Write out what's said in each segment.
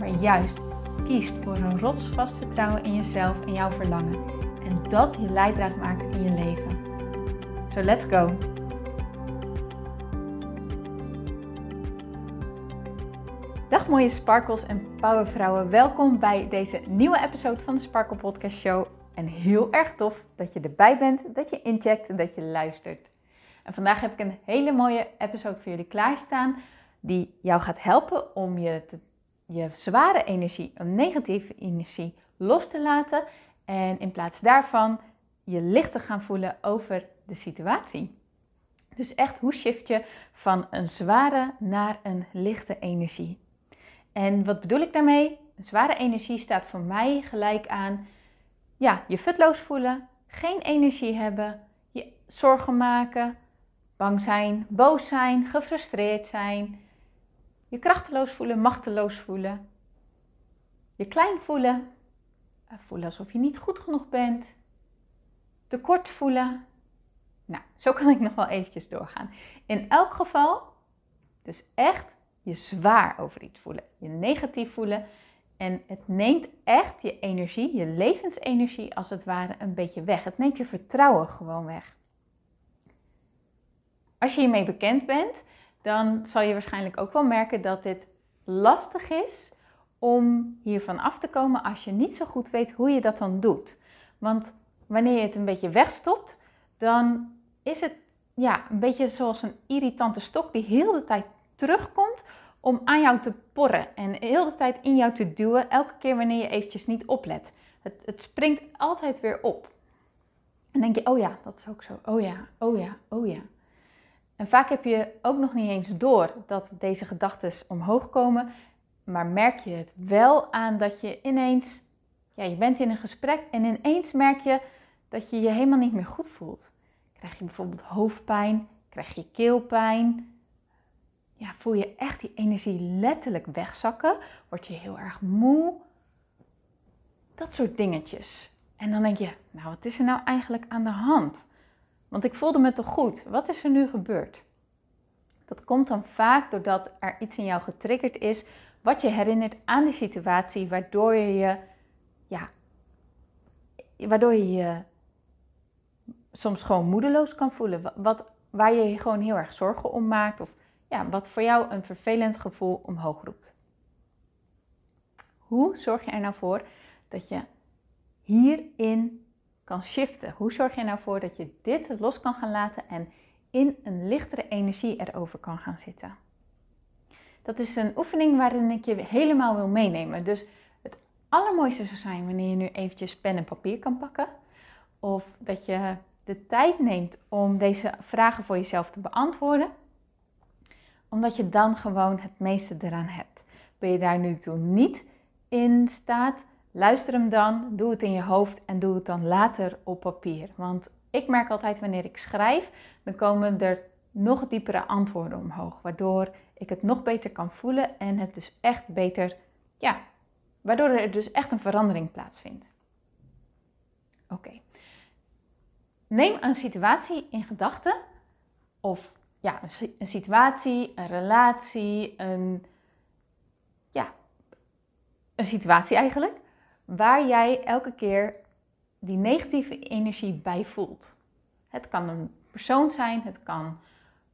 maar juist kiest voor een rotsvast vertrouwen in jezelf en jouw verlangen. En dat je leidraad maakt in je leven. So let's go! Dag mooie sparkles en powervrouwen. Welkom bij deze nieuwe episode van de Sparkle Podcast Show. En heel erg tof dat je erbij bent, dat je incheckt en dat je luistert. En vandaag heb ik een hele mooie episode voor jullie klaarstaan die jou gaat helpen om je te je zware energie, een negatieve energie, los te laten en in plaats daarvan je licht te gaan voelen over de situatie. Dus echt, hoe shift je van een zware naar een lichte energie? En wat bedoel ik daarmee? Een zware energie staat voor mij gelijk aan ja, je futloos voelen, geen energie hebben, je zorgen maken, bang zijn, boos zijn, gefrustreerd zijn, je krachteloos voelen, machteloos voelen. Je klein voelen. Eh, voelen alsof je niet goed genoeg bent. Tekort voelen. Nou, zo kan ik nog wel eventjes doorgaan. In elk geval, dus echt je zwaar over iets voelen. Je negatief voelen. En het neemt echt je energie, je levensenergie als het ware, een beetje weg. Het neemt je vertrouwen gewoon weg. Als je hiermee bekend bent, dan zal je waarschijnlijk ook wel merken dat dit lastig is om hiervan af te komen als je niet zo goed weet hoe je dat dan doet. Want wanneer je het een beetje wegstopt, dan is het ja, een beetje zoals een irritante stok die heel de tijd terugkomt om aan jou te porren en heel de tijd in jou te duwen, elke keer wanneer je eventjes niet oplet. Het, het springt altijd weer op. En denk je, oh ja, dat is ook zo. Oh ja, oh ja, oh ja. En vaak heb je ook nog niet eens door dat deze gedachten omhoog komen, maar merk je het wel aan dat je ineens, ja, je bent in een gesprek en ineens merk je dat je je helemaal niet meer goed voelt. Krijg je bijvoorbeeld hoofdpijn, krijg je keelpijn, ja, voel je echt die energie letterlijk wegzakken, word je heel erg moe, dat soort dingetjes. En dan denk je, nou wat is er nou eigenlijk aan de hand? Want ik voelde me toch goed. Wat is er nu gebeurd? Dat komt dan vaak doordat er iets in jou getriggerd is wat je herinnert aan die situatie, waardoor je je, ja, waardoor je je soms gewoon moedeloos kan voelen. Wat, waar je je gewoon heel erg zorgen om maakt. Of ja, wat voor jou een vervelend gevoel omhoog roept. Hoe zorg je er nou voor dat je hierin kan shiften? Hoe zorg je nou voor dat je dit los kan gaan laten en in een lichtere energie erover kan gaan zitten? Dat is een oefening waarin ik je helemaal wil meenemen. Dus het allermooiste zou zijn wanneer je nu eventjes pen en papier kan pakken. Of dat je de tijd neemt om deze vragen voor jezelf te beantwoorden. Omdat je dan gewoon het meeste eraan hebt. Ben je daar nu toe niet in staat, Luister hem dan, doe het in je hoofd en doe het dan later op papier. Want ik merk altijd wanneer ik schrijf, dan komen er nog diepere antwoorden omhoog, waardoor ik het nog beter kan voelen en het dus echt beter, ja, waardoor er dus echt een verandering plaatsvindt. Oké. Neem een situatie in gedachten, of ja, een situatie, een relatie, een, ja, een situatie eigenlijk waar jij elke keer die negatieve energie bij voelt. Het kan een persoon zijn, het kan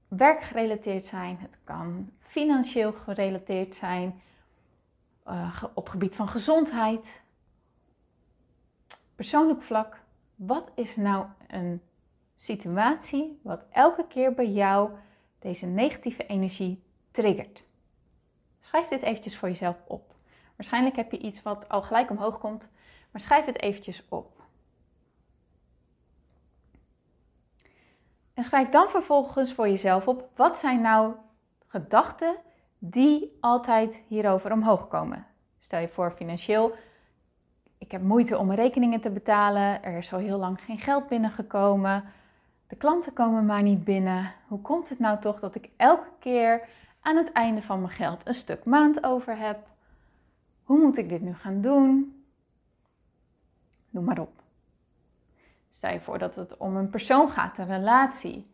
werkgerelateerd zijn, het kan financieel gerelateerd zijn, uh, op gebied van gezondheid, persoonlijk vlak. Wat is nou een situatie wat elke keer bij jou deze negatieve energie triggert? Schrijf dit eventjes voor jezelf op. Waarschijnlijk heb je iets wat al gelijk omhoog komt, maar schrijf het eventjes op. En schrijf dan vervolgens voor jezelf op, wat zijn nou gedachten die altijd hierover omhoog komen? Stel je voor financieel, ik heb moeite om mijn rekeningen te betalen, er is al heel lang geen geld binnengekomen, de klanten komen maar niet binnen. Hoe komt het nou toch dat ik elke keer aan het einde van mijn geld een stuk maand over heb? Hoe moet ik dit nu gaan doen? Noem maar op. Stel je voor dat het om een persoon gaat, een relatie.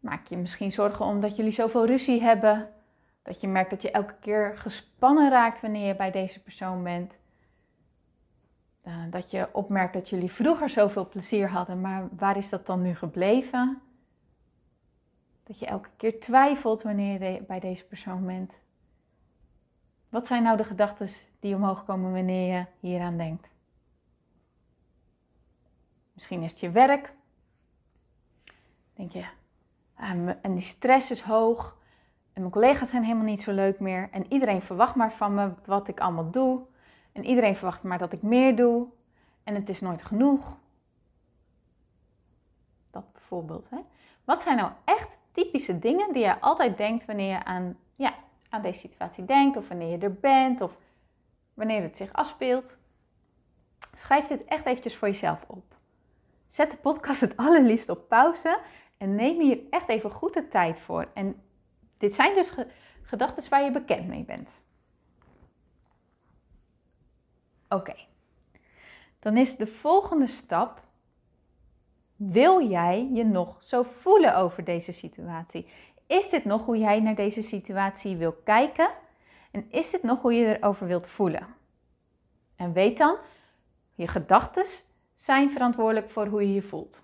Maak je misschien zorgen omdat jullie zoveel ruzie hebben, dat je merkt dat je elke keer gespannen raakt wanneer je bij deze persoon bent. Eh, dat je opmerkt dat jullie vroeger zoveel plezier hadden, maar waar is dat dan nu gebleven? Dat je elke keer twijfelt wanneer je bij deze persoon bent. Wat zijn nou de gedachten die omhoog komen wanneer je hieraan denkt? Misschien is het je werk. Denk je, ah, en die stress is hoog. En mijn collega's zijn helemaal niet zo leuk meer. En iedereen verwacht maar van me wat ik allemaal doe. En iedereen verwacht maar dat ik meer doe. En het is nooit genoeg. Dat bijvoorbeeld. Hè? Wat zijn nou echt typische dingen die je altijd denkt wanneer je aan, ja, aan deze situatie denkt, of wanneer je er bent, of wanneer het zich afspeelt? Schrijf dit echt eventjes voor jezelf op. Zet de podcast het allerliefst op pauze en neem hier echt even goed de tijd voor. En dit zijn dus gedachten waar je bekend mee bent. Oké, dan is de volgende stap: wil jij je nog zo voelen over deze situatie? Is dit nog hoe jij naar deze situatie wil kijken? En is dit nog hoe je erover wilt voelen? En weet dan, je gedachten zijn verantwoordelijk voor hoe je je voelt.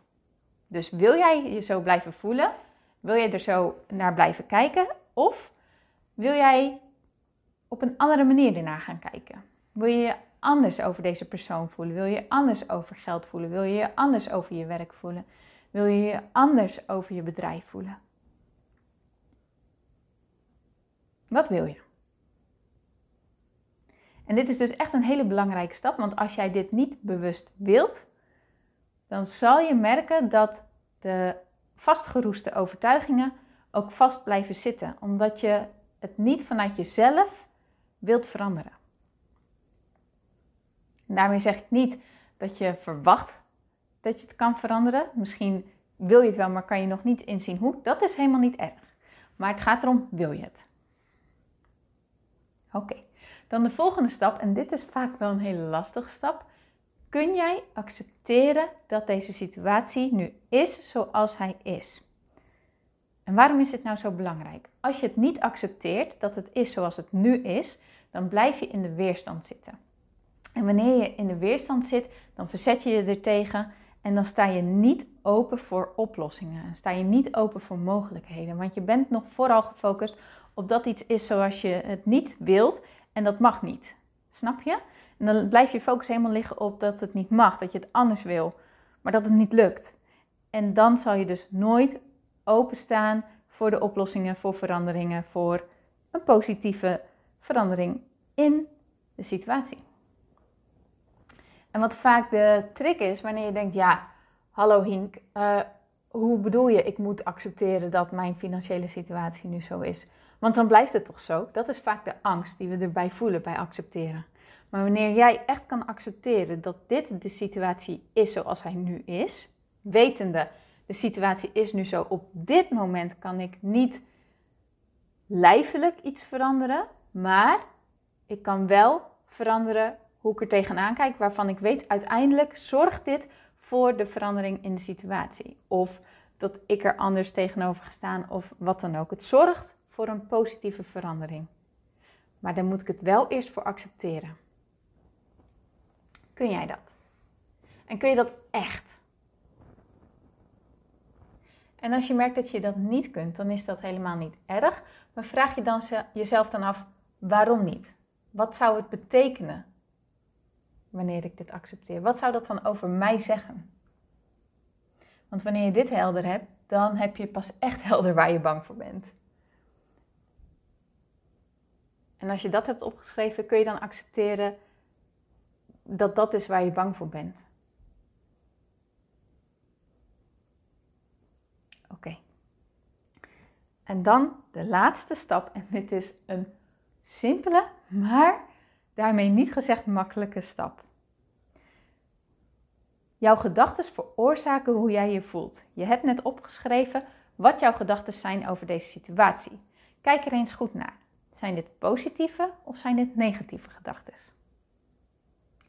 Dus wil jij je zo blijven voelen? Wil je er zo naar blijven kijken? Of wil jij op een andere manier ernaar gaan kijken? Wil je je anders over deze persoon voelen? Wil je je anders over geld voelen? Wil je je anders over je werk voelen? Wil je je anders over je bedrijf voelen? Wat wil je? En dit is dus echt een hele belangrijke stap, want als jij dit niet bewust wilt, dan zal je merken dat de vastgeroeste overtuigingen ook vast blijven zitten, omdat je het niet vanuit jezelf wilt veranderen. En daarmee zeg ik niet dat je verwacht dat je het kan veranderen. Misschien wil je het wel, maar kan je nog niet inzien hoe. Dat is helemaal niet erg. Maar het gaat erom, wil je het? Oké, dan de volgende stap, en dit is vaak wel een hele lastige stap. Kun jij accepteren dat deze situatie nu is zoals hij is? En waarom is dit nou zo belangrijk? Als je het niet accepteert dat het is zoals het nu is, dan blijf je in de weerstand zitten. En wanneer je in de weerstand zit, dan verzet je je er tegen en dan sta je niet open voor oplossingen. En sta je niet open voor mogelijkheden, want je bent nog vooral gefocust op dat iets is zoals je het niet wilt en dat mag niet. Snap je? En dan blijf je focus helemaal liggen op dat het niet mag, dat je het anders wil, maar dat het niet lukt. En dan zal je dus nooit openstaan voor de oplossingen, voor veranderingen, voor een positieve verandering in de situatie. En wat vaak de trick is wanneer je denkt, ja, hallo Hink, uh, hoe bedoel je, ik moet accepteren dat mijn financiële situatie nu zo is? Want dan blijft het toch zo? Dat is vaak de angst die we erbij voelen bij accepteren. Maar wanneer jij echt kan accepteren dat dit de situatie is zoals hij nu is, wetende de situatie is nu zo, op dit moment kan ik niet lijfelijk iets veranderen, maar ik kan wel veranderen hoe ik er tegenaan kijk, waarvan ik weet uiteindelijk zorgt dit voor de verandering in de situatie. Of dat ik er anders tegenover ga staan of wat dan ook. Het zorgt voor een positieve verandering. Maar dan moet ik het wel eerst voor accepteren. Kun jij dat? En kun je dat echt? En als je merkt dat je dat niet kunt, dan is dat helemaal niet erg. Maar vraag je dan jezelf dan af, waarom niet? Wat zou het betekenen wanneer ik dit accepteer? Wat zou dat dan over mij zeggen? Want wanneer je dit helder hebt, dan heb je pas echt helder waar je bang voor bent. En als je dat hebt opgeschreven, kun je dan accepteren dat dat is waar je bang voor bent. Oké. En dan de laatste stap, en dit is een simpele, maar Daarmee niet gezegd makkelijke stap. Jouw gedachten veroorzaken hoe jij je voelt. Je hebt net opgeschreven wat jouw gedachten zijn over deze situatie. Kijk er eens goed naar. Zijn dit positieve of zijn dit negatieve gedachten?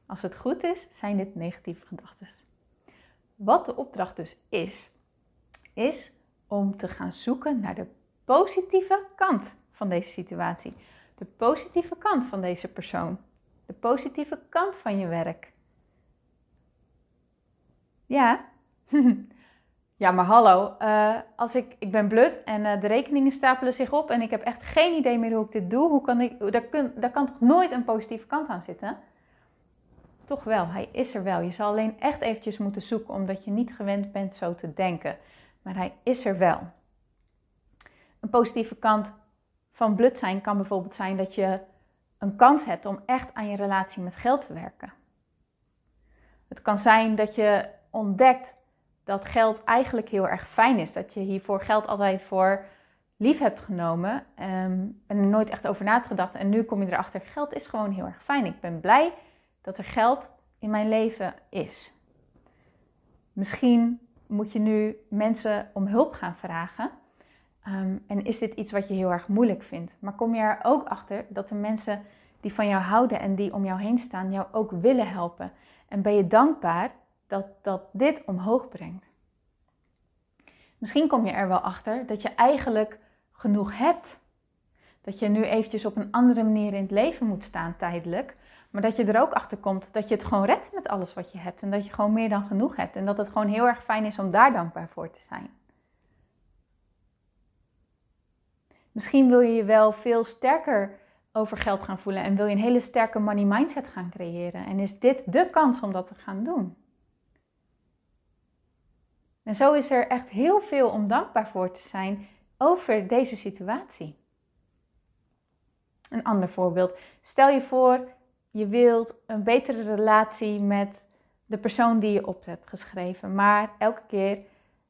Als het goed is, zijn dit negatieve gedachten. Wat de opdracht dus is, is om te gaan zoeken naar de positieve kant van deze situatie. De positieve kant van deze persoon. De positieve kant van je werk. Ja. ja, maar hallo. Uh, als ik, ik ben blut en uh, de rekeningen stapelen zich op en ik heb echt geen idee meer hoe ik dit doe. Hoe kan ik, daar, kun, daar kan toch nooit een positieve kant aan zitten? Toch wel, hij is er wel. Je zal alleen echt eventjes moeten zoeken omdat je niet gewend bent zo te denken. Maar hij is er wel. Een positieve kant van blut zijn kan bijvoorbeeld zijn dat je een kans hebt om echt aan je relatie met geld te werken. Het kan zijn dat je ontdekt dat geld eigenlijk heel erg fijn is. Dat je hiervoor geld altijd voor lief hebt genomen um, en er nooit echt over na hebt gedacht. En nu kom je erachter, geld is gewoon heel erg fijn. Ik ben blij dat er geld in mijn leven is. Misschien moet je nu mensen om hulp gaan vragen. Ehm, en is dit iets wat je heel erg moeilijk vindt? Maar kom je er ook achter dat de mensen die van jou houden en die om jou heen staan, jou ook willen helpen? En ben je dankbaar dat, dat dit omhoog brengt? Misschien kom je er wel achter dat je eigenlijk genoeg hebt. Dat je nu eventjes op een andere manier in het leven moet staan tijdelijk. Maar dat je er ook achter komt dat je het gewoon redt met alles wat je hebt. En dat je gewoon meer dan genoeg hebt. En dat het gewoon heel erg fijn is om daar dankbaar voor te zijn. Misschien wil je je wel veel sterker over geld gaan voelen en wil je een hele sterke money mindset gaan creëren. En is dit de kans om dat te gaan doen? En zo is er echt heel veel om dankbaar voor te zijn over deze situatie. Een ander voorbeeld. Stel je voor, je wilt een betere relatie met de persoon die je op hebt geschreven. Maar elke keer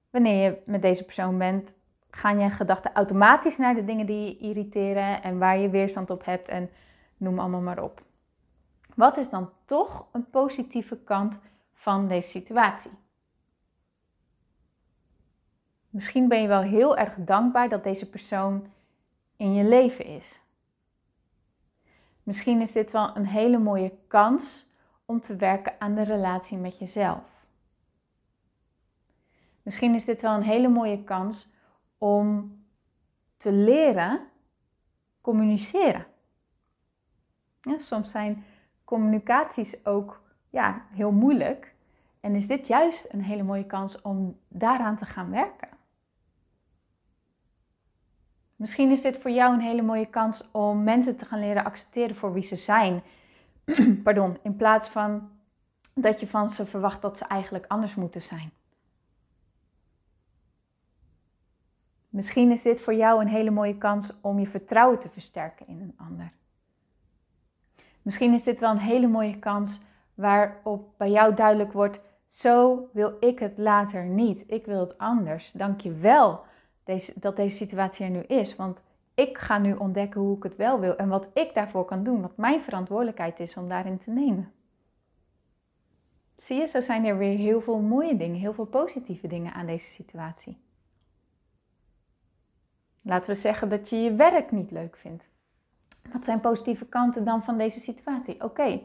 wanneer je met deze persoon bent, gaan je gedachten automatisch naar de dingen die je irriteren en waar je weerstand op hebt en noem allemaal maar op. Wat is dan toch een positieve kant van deze situatie? Misschien ben je wel heel erg dankbaar dat deze persoon in je leven is. Misschien is dit wel een hele mooie kans om te werken aan de relatie met jezelf. Misschien is dit wel een hele mooie kans om te leren communiceren. Soms zijn communicaties ook ja, heel moeilijk. En is dit juist een hele mooie kans om daaraan te gaan werken. Misschien is dit voor jou een hele mooie kans om mensen te gaan leren accepteren voor wie ze zijn. Pardon, in plaats van dat je van ze verwacht dat ze eigenlijk anders moeten zijn. Misschien is dit voor jou een hele mooie kans om je vertrouwen te versterken in een ander. Misschien is dit wel een hele mooie kans waarop bij jou duidelijk wordt: zo wil ik het later niet. Ik wil het anders. Dank je wel deze, dat deze situatie er nu is. Want ik ga nu ontdekken hoe ik het wel wil en wat ik daarvoor kan doen. Wat mijn verantwoordelijkheid is om daarin te nemen. Zie je, zo zijn er weer heel veel mooie dingen, heel veel positieve dingen aan deze situatie. Laten we zeggen dat je je werk niet leuk vindt. Wat zijn positieve kanten dan van deze situatie? Oké,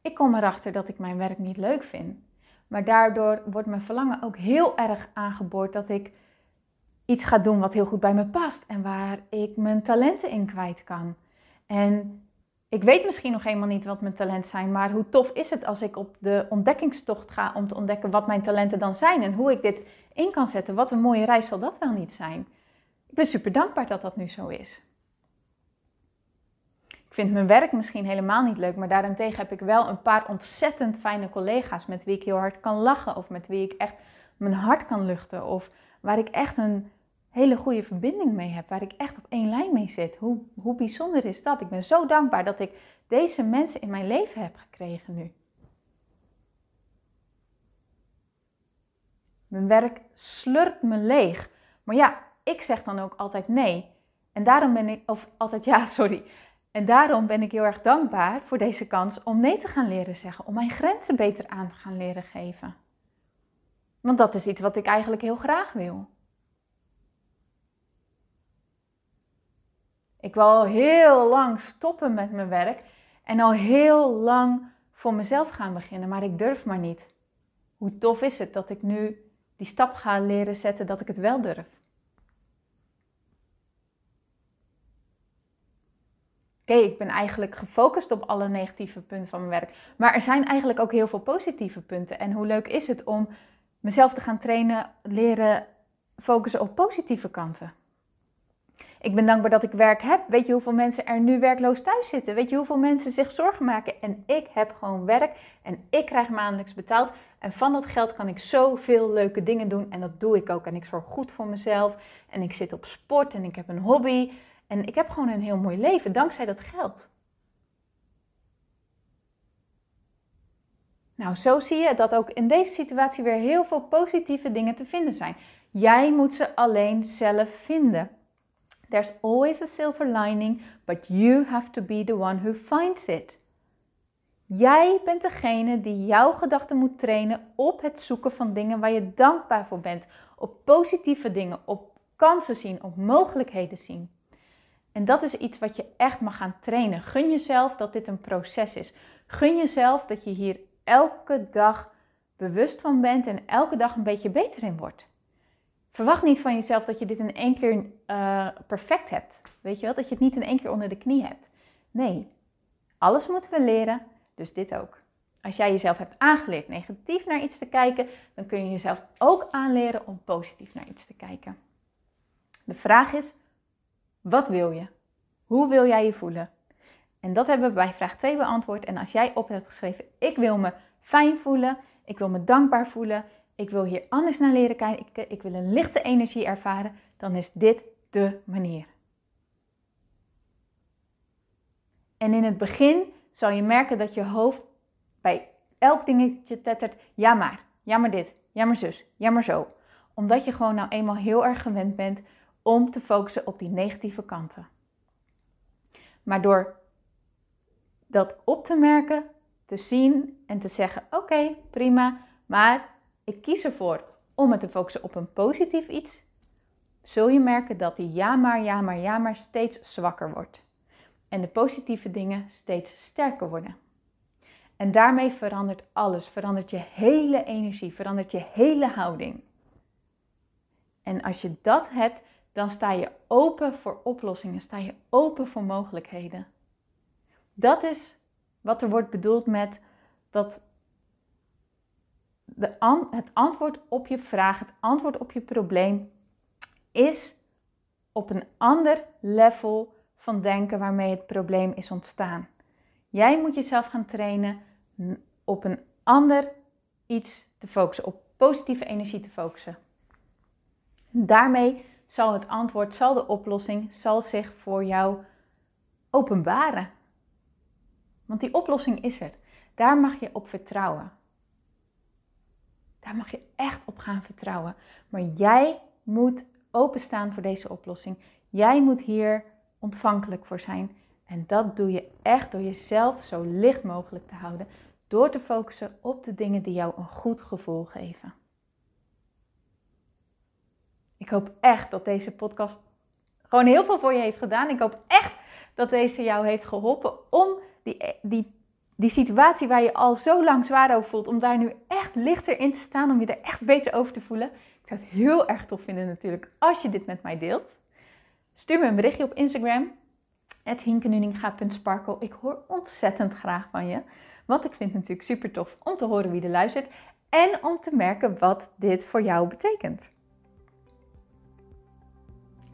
ik kom erachter dat ik mijn werk niet leuk vind. Maar daardoor wordt mijn verlangen ook heel erg aangeboord dat ik iets ga doen wat heel goed bij me past en waar ik mijn talenten in kwijt kan. En ik weet misschien nog helemaal niet wat mijn talenten zijn, maar hoe tof is het als ik op de ontdekkingstocht ga om te ontdekken wat mijn talenten dan zijn en hoe ik dit in kan zetten. Wat een mooie reis zal dat wel niet zijn. Ik ben super dankbaar dat dat nu zo is. Ik vind mijn werk misschien helemaal niet leuk, maar daarentegen heb ik wel een paar ontzettend fijne collega's met wie ik heel hard kan lachen of met wie ik echt mijn hart kan luchten of waar ik echt een hele goede verbinding mee heb, waar ik echt op één lijn mee zit. Hoe, hoe bijzonder is dat? Ik ben zo dankbaar dat ik deze mensen in mijn leven heb gekregen nu. Mijn werk slurpt me leeg. Maar ja, ik zeg dan ook altijd nee. En daarom ben ik, of altijd ja, sorry. En daarom ben ik heel erg dankbaar voor deze kans om nee te gaan leren zeggen, om mijn grenzen beter aan te gaan leren geven. Want dat is iets wat ik eigenlijk heel graag wil. Ik wil al heel lang stoppen met mijn werk en al heel lang voor mezelf gaan beginnen, maar ik durf maar niet. Hoe tof is het dat ik nu die stap ga leren zetten dat ik het wel durf? Oké, ik ben eigenlijk gefocust op alle negatieve punten van mijn werk. Maar er zijn eigenlijk ook heel veel positieve punten. En hoe leuk is het om mezelf te gaan trainen, leren focussen op positieve kanten? Ik ben dankbaar dat ik werk heb. Weet je hoeveel mensen er nu werkloos thuis zitten? Weet je hoeveel mensen zich zorgen maken? En ik heb gewoon werk en ik krijg maandelijks betaald. En van dat geld kan ik zoveel leuke dingen doen. En dat doe ik ook. En ik zorg goed voor mezelf. En ik zit op sport en ik heb een hobby. En ik heb gewoon een heel mooi leven dankzij dat geld. Nou, zo zie je dat ook in deze situatie weer heel veel positieve dingen te vinden zijn. Jij moet ze alleen zelf vinden. There's always a silver lining, but you have to be the one who finds it. Jij bent degene die jouw gedachten moet trainen op het zoeken van dingen waar je dankbaar voor bent. Op positieve dingen, op kansen zien, op mogelijkheden zien. En dat is iets wat je echt mag gaan trainen. Gun jezelf dat dit een proces is. Gun jezelf dat je hier elke dag bewust van bent en elke dag een beetje beter in wordt. Verwacht niet van jezelf dat je dit in één keer uh, perfect hebt. Weet je wel? Dat je het niet in één keer onder de knie hebt. Nee, alles moeten we leren, dus dit ook. Als jij jezelf hebt aangeleerd negatief naar iets te kijken, dan kun je jezelf ook aanleren om positief naar iets te kijken. De vraag is, wat wil je? Hoe wil jij je voelen? En dat hebben we bij vraag 2 beantwoord. En als jij op hebt geschreven, ik wil me fijn voelen, ik wil me dankbaar voelen, ik wil hier anders naar leren kijken, ik wil een lichte energie ervaren, dan is dit de manier. En in het begin zal je merken dat je hoofd bij elk dingetje tettert, ja maar, ja dit, ja maar zus, ja maar zo. Omdat je gewoon nou eenmaal heel erg gewend bent om te focussen op die negatieve kanten. Maar door dat op te merken, te zien en te zeggen: oké, prima, maar ik kies ervoor om me te focussen op een positief iets, zul je merken dat die ja maar, ja maar, ja maar steeds zwakker wordt. En de positieve dingen steeds sterker worden. En daarmee verandert alles, verandert je hele energie, verandert je hele houding. En als je dat hebt, dan sta je open voor oplossingen, sta je open voor mogelijkheden. Dat is wat er wordt bedoeld met dat het antwoord op je vraag, het antwoord op je probleem is op een ander level van denken waarmee het probleem is ontstaan. Jij moet jezelf gaan trainen op een ander iets te focussen, op positieve energie te focussen. Daarmee zal het antwoord, zal de oplossing, zal zich voor jou openbaren. Want die oplossing is er. Daar mag je op vertrouwen. Daar mag je echt op gaan vertrouwen. Maar jij moet openstaan voor deze oplossing. Jij moet hier ontvankelijk voor zijn. En dat doe je echt door jezelf zo licht mogelijk te houden. Door te focussen op de dingen die jou een goed gevoel geven. Ik hoop echt dat deze podcast gewoon heel veel voor je heeft gedaan. Ik hoop echt dat deze jou heeft geholpen om die, die, die situatie waar je al zo lang zwaar over voelt, om daar nu echt lichter in te staan, om je er echt beter over te voelen. Ik zou het heel erg tof vinden natuurlijk als je dit met mij deelt. Stuur me een berichtje op Instagram, hinkenuninga.sparkle. Ik hoor ontzettend graag van je, want ik vind het natuurlijk super tof om te horen wie er luistert en om te merken wat dit voor jou betekent.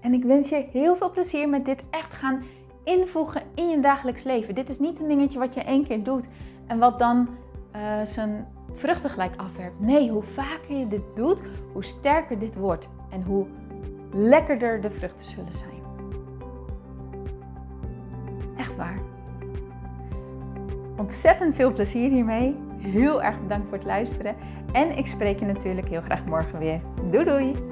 En ik wens je heel veel plezier met dit echt gaan invoegen in je dagelijks leven. Dit is niet een dingetje wat je één keer doet en wat dan uh, zijn vruchten gelijk afwerpt. Nee, hoe vaker je dit doet, hoe sterker dit wordt en hoe lekkerder de vruchten zullen zijn. Echt waar. Ontzettend veel plezier hiermee. Heel erg bedankt voor het luisteren. En ik spreek je natuurlijk heel graag morgen weer. Doei doei!